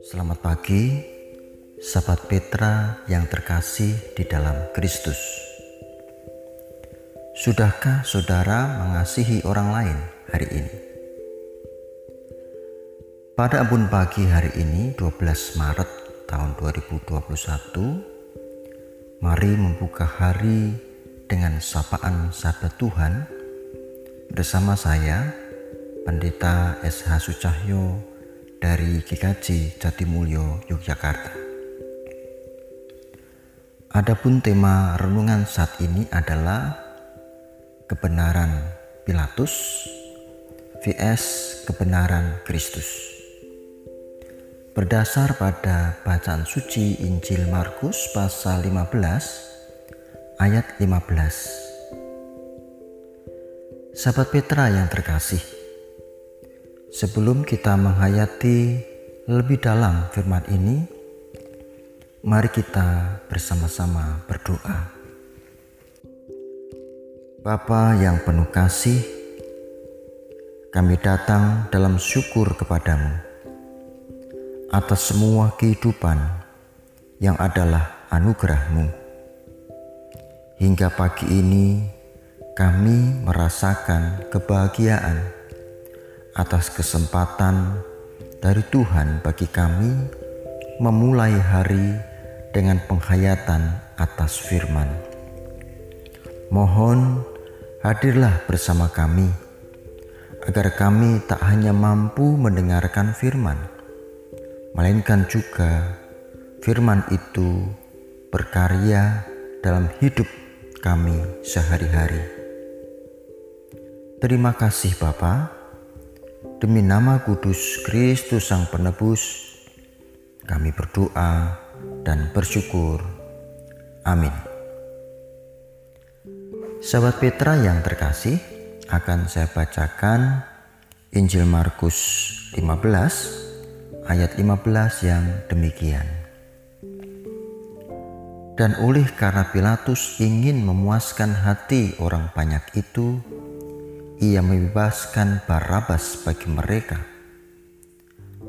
Selamat pagi, sahabat Petra yang terkasih di dalam Kristus. Sudahkah saudara mengasihi orang lain hari ini? Pada abun pagi hari ini 12 Maret tahun 2021, mari membuka hari dengan sapaan sahabat Tuhan bersama saya, Pendeta SH Sucahyo dari GKJ Jatimulyo, Yogyakarta. Adapun tema renungan saat ini adalah kebenaran Pilatus vs kebenaran Kristus. Berdasar pada bacaan suci Injil Markus pasal 15 ayat 15. Sahabat Petra yang terkasih, Sebelum kita menghayati lebih dalam firman ini, mari kita bersama-sama berdoa. Bapa yang penuh kasih, kami datang dalam syukur kepadamu atas semua kehidupan yang adalah anugerahmu. Hingga pagi ini kami merasakan kebahagiaan atas kesempatan dari Tuhan bagi kami memulai hari dengan penghayatan atas firman. Mohon hadirlah bersama kami agar kami tak hanya mampu mendengarkan firman, melainkan juga firman itu berkarya dalam hidup kami sehari-hari. Terima kasih Bapak Demi nama kudus Kristus Sang Penebus, kami berdoa dan bersyukur. Amin. Sahabat Petra yang terkasih, akan saya bacakan Injil Markus 15 ayat 15 yang demikian. Dan oleh karena Pilatus ingin memuaskan hati orang banyak itu, ia membebaskan Barabas bagi mereka.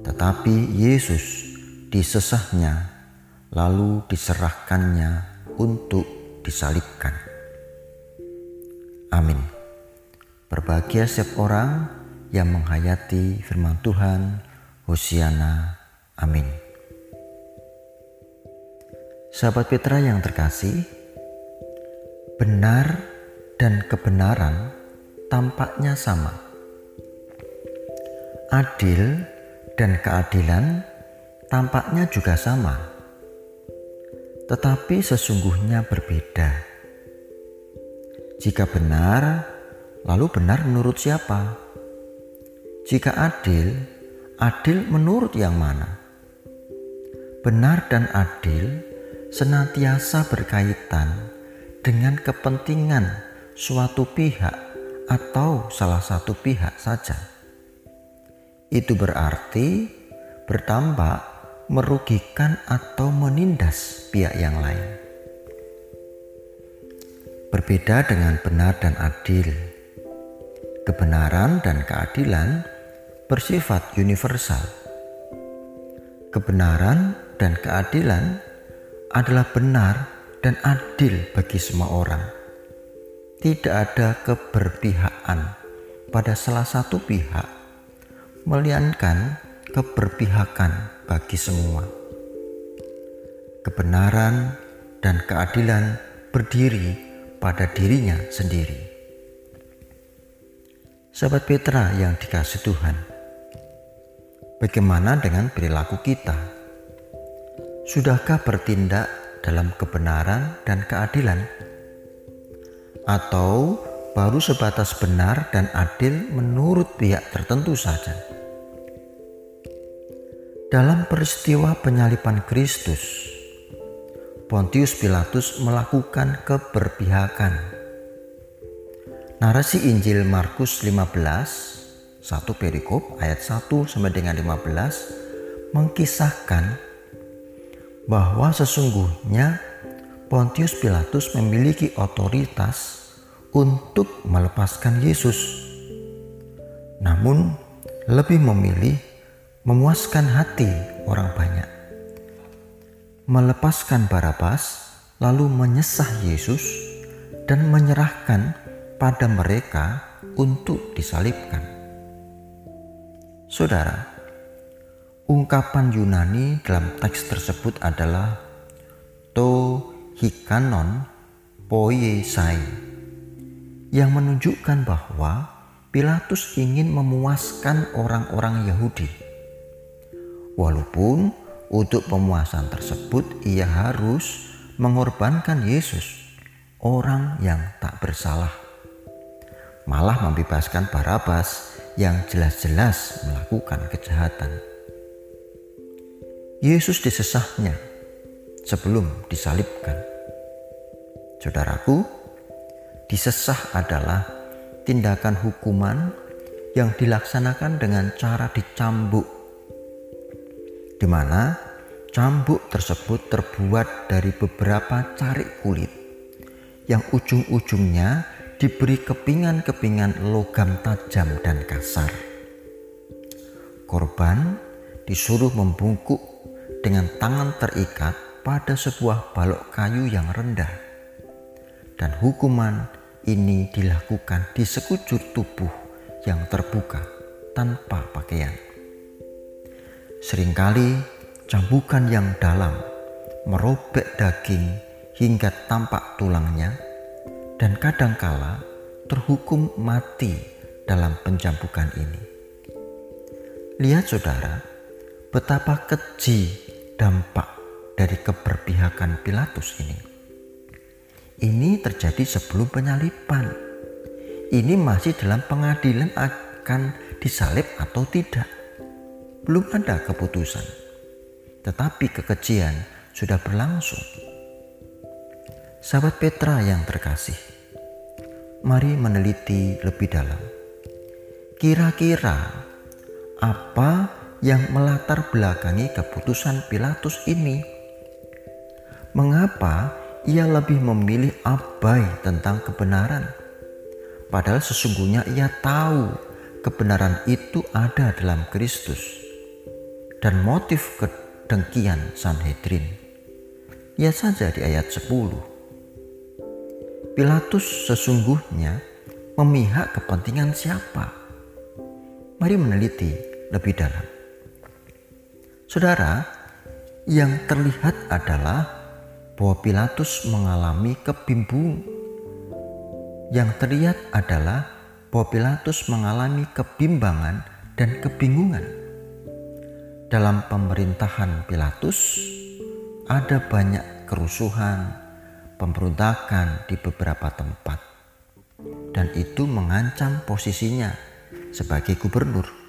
Tetapi Yesus disesahnya lalu diserahkannya untuk disalibkan. Amin. Berbahagia setiap orang yang menghayati firman Tuhan. Hosiana. Amin. Sahabat Petra yang terkasih, benar dan kebenaran tampaknya sama. Adil dan keadilan tampaknya juga sama, tetapi sesungguhnya berbeda. Jika benar, lalu benar menurut siapa? Jika adil, adil menurut yang mana? Benar dan adil senantiasa berkaitan dengan kepentingan suatu pihak atau salah satu pihak saja. Itu berarti bertambah merugikan atau menindas pihak yang lain. Berbeda dengan benar dan adil. Kebenaran dan keadilan bersifat universal. Kebenaran dan keadilan adalah benar dan adil bagi semua orang tidak ada keberpihakan pada salah satu pihak, melainkan keberpihakan bagi semua. Kebenaran dan keadilan berdiri pada dirinya sendiri. Sahabat Petra yang dikasih Tuhan, bagaimana dengan perilaku kita? Sudahkah bertindak dalam kebenaran dan keadilan? atau baru sebatas benar dan adil menurut pihak tertentu saja. Dalam peristiwa penyalipan Kristus, Pontius Pilatus melakukan keberpihakan. Narasi Injil Markus 15, 1 perikop ayat 1 sampai dengan 15 mengkisahkan bahwa sesungguhnya Pontius Pilatus memiliki otoritas untuk melepaskan Yesus, namun lebih memilih memuaskan hati orang banyak. Melepaskan Barabas, lalu menyesah Yesus dan menyerahkan pada mereka untuk disalibkan. Saudara, ungkapan Yunani dalam teks tersebut adalah to hikanon poiesai yang menunjukkan bahwa Pilatus ingin memuaskan orang-orang Yahudi. Walaupun untuk pemuasan tersebut ia harus mengorbankan Yesus, orang yang tak bersalah. Malah membebaskan Barabas yang jelas-jelas melakukan kejahatan. Yesus disesahnya sebelum disalibkan. Saudaraku, disesah adalah tindakan hukuman yang dilaksanakan dengan cara dicambuk, di mana cambuk tersebut terbuat dari beberapa carik kulit yang ujung-ujungnya diberi kepingan-kepingan logam tajam dan kasar. Korban disuruh membungkuk dengan tangan terikat pada sebuah balok kayu yang rendah, dan hukuman ini dilakukan di sekujur tubuh yang terbuka tanpa pakaian. Seringkali cambukan yang dalam merobek daging hingga tampak tulangnya dan kadangkala terhukum mati dalam pencambukan ini. Lihat saudara, betapa keji dampak dari keberpihakan Pilatus ini. Ini terjadi sebelum penyalipan. Ini masih dalam pengadilan akan disalib atau tidak. Belum ada keputusan. Tetapi kekejian sudah berlangsung. Sahabat Petra yang terkasih, mari meneliti lebih dalam. Kira-kira apa yang melatar belakangi keputusan Pilatus ini? Mengapa ia lebih memilih abai tentang kebenaran. Padahal sesungguhnya ia tahu kebenaran itu ada dalam Kristus. Dan motif kedengkian Sanhedrin. Lihat saja di ayat 10. Pilatus sesungguhnya memihak kepentingan siapa? Mari meneliti lebih dalam. Saudara, yang terlihat adalah bahwa Pilatus mengalami kebimbung. Yang terlihat adalah bahwa Pilatus mengalami kebimbangan dan kebingungan. Dalam pemerintahan Pilatus ada banyak kerusuhan, pemberontakan di beberapa tempat. Dan itu mengancam posisinya sebagai gubernur.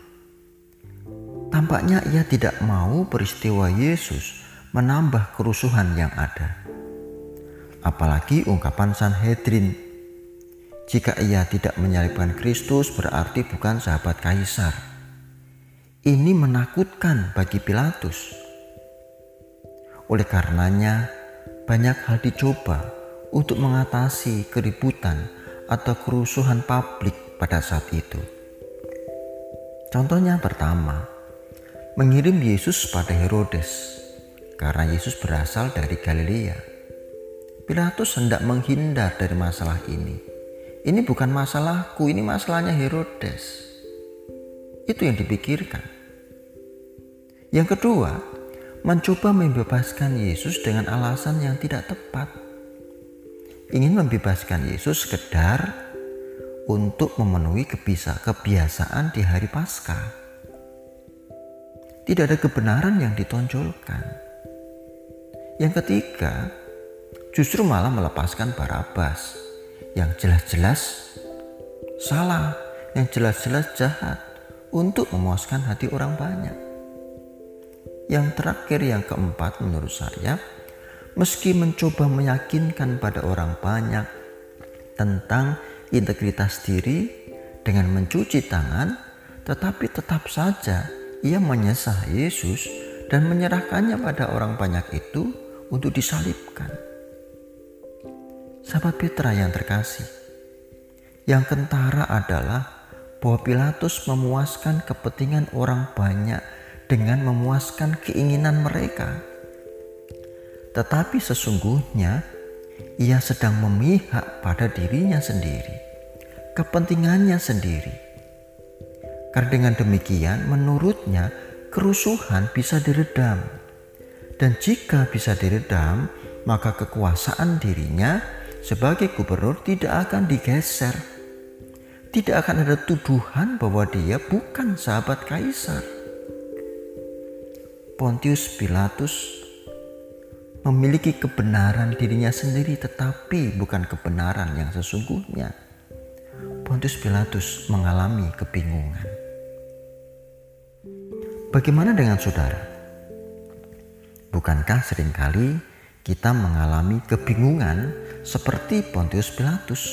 Tampaknya ia tidak mau peristiwa Yesus menambah kerusuhan yang ada. Apalagi ungkapan Sanhedrin, jika ia tidak menyalibkan Kristus berarti bukan sahabat kaisar. Ini menakutkan bagi Pilatus. Oleh karenanya, banyak hal dicoba untuk mengatasi keributan atau kerusuhan publik pada saat itu. Contohnya pertama, mengirim Yesus pada Herodes karena Yesus berasal dari Galilea. Pilatus hendak menghindar dari masalah ini. Ini bukan masalahku, ini masalahnya Herodes. Itu yang dipikirkan. Yang kedua, mencoba membebaskan Yesus dengan alasan yang tidak tepat. Ingin membebaskan Yesus sekedar untuk memenuhi kebiasaan di hari Paskah. Tidak ada kebenaran yang ditonjolkan. Yang ketiga, justru malah melepaskan Barabas yang jelas-jelas salah, yang jelas-jelas jahat untuk memuaskan hati orang banyak. Yang terakhir yang keempat menurut saya, meski mencoba meyakinkan pada orang banyak tentang integritas diri dengan mencuci tangan, tetapi tetap saja ia menyesah Yesus dan menyerahkannya pada orang banyak itu untuk disalibkan. Sahabat Petra yang terkasih, Yang kentara adalah bahwa Pilatus memuaskan kepentingan orang banyak dengan memuaskan keinginan mereka. Tetapi sesungguhnya ia sedang memihak pada dirinya sendiri, kepentingannya sendiri. Karena dengan demikian menurutnya kerusuhan bisa diredam. Dan jika bisa diredam, maka kekuasaan dirinya sebagai gubernur tidak akan digeser tidak akan ada tuduhan bahwa dia bukan sahabat kaisar. Pontius Pilatus memiliki kebenaran dirinya sendiri tetapi bukan kebenaran yang sesungguhnya. Pontius Pilatus mengalami kebingungan. Bagaimana dengan saudara? Bukankah sering kali kita mengalami kebingungan seperti Pontius Pilatus?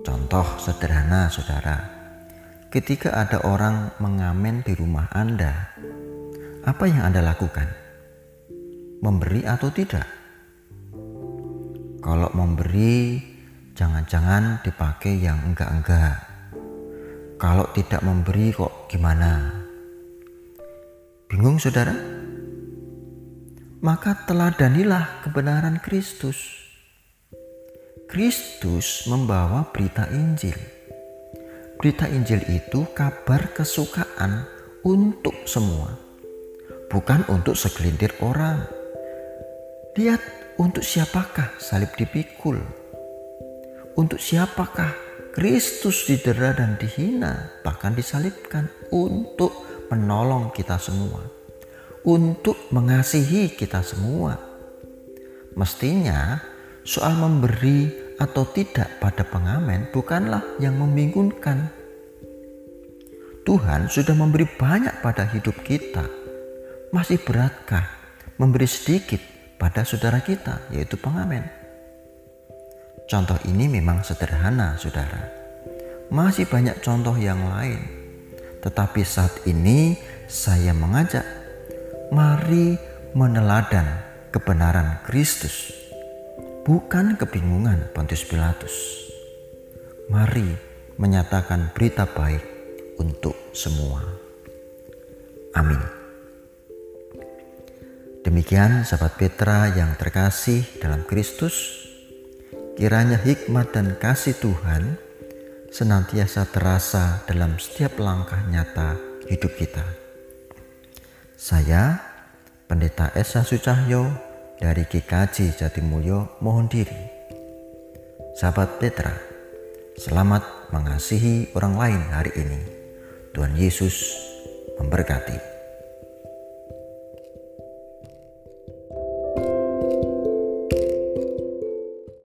Contoh sederhana saudara, ketika ada orang mengamen di rumah Anda, apa yang Anda lakukan? Memberi atau tidak? Kalau memberi, jangan-jangan dipakai yang enggak-enggak. Kalau tidak memberi kok gimana? Bingung saudara? Maka teladanilah kebenaran Kristus Kristus membawa berita Injil. Berita Injil itu kabar kesukaan untuk semua, bukan untuk segelintir orang. Lihat untuk siapakah salib dipikul, untuk siapakah Kristus didera dan dihina, bahkan disalibkan untuk menolong kita semua, untuk mengasihi kita semua. Mestinya soal memberi atau tidak pada pengamen bukanlah yang membingungkan. Tuhan sudah memberi banyak pada hidup kita. Masih beratkah memberi sedikit pada saudara kita, yaitu pengamen? Contoh ini memang sederhana, saudara. Masih banyak contoh yang lain, tetapi saat ini saya mengajak, mari meneladan kebenaran Kristus bukan kebingungan Pontius Pilatus. Mari menyatakan berita baik untuk semua. Amin. Demikian sahabat Petra yang terkasih dalam Kristus, kiranya hikmat dan kasih Tuhan senantiasa terasa dalam setiap langkah nyata hidup kita. Saya, Pendeta Esa Sucahyo, dari GKJ Jatimulyo mohon diri. Sahabat Petra, selamat mengasihi orang lain hari ini. Tuhan Yesus memberkati.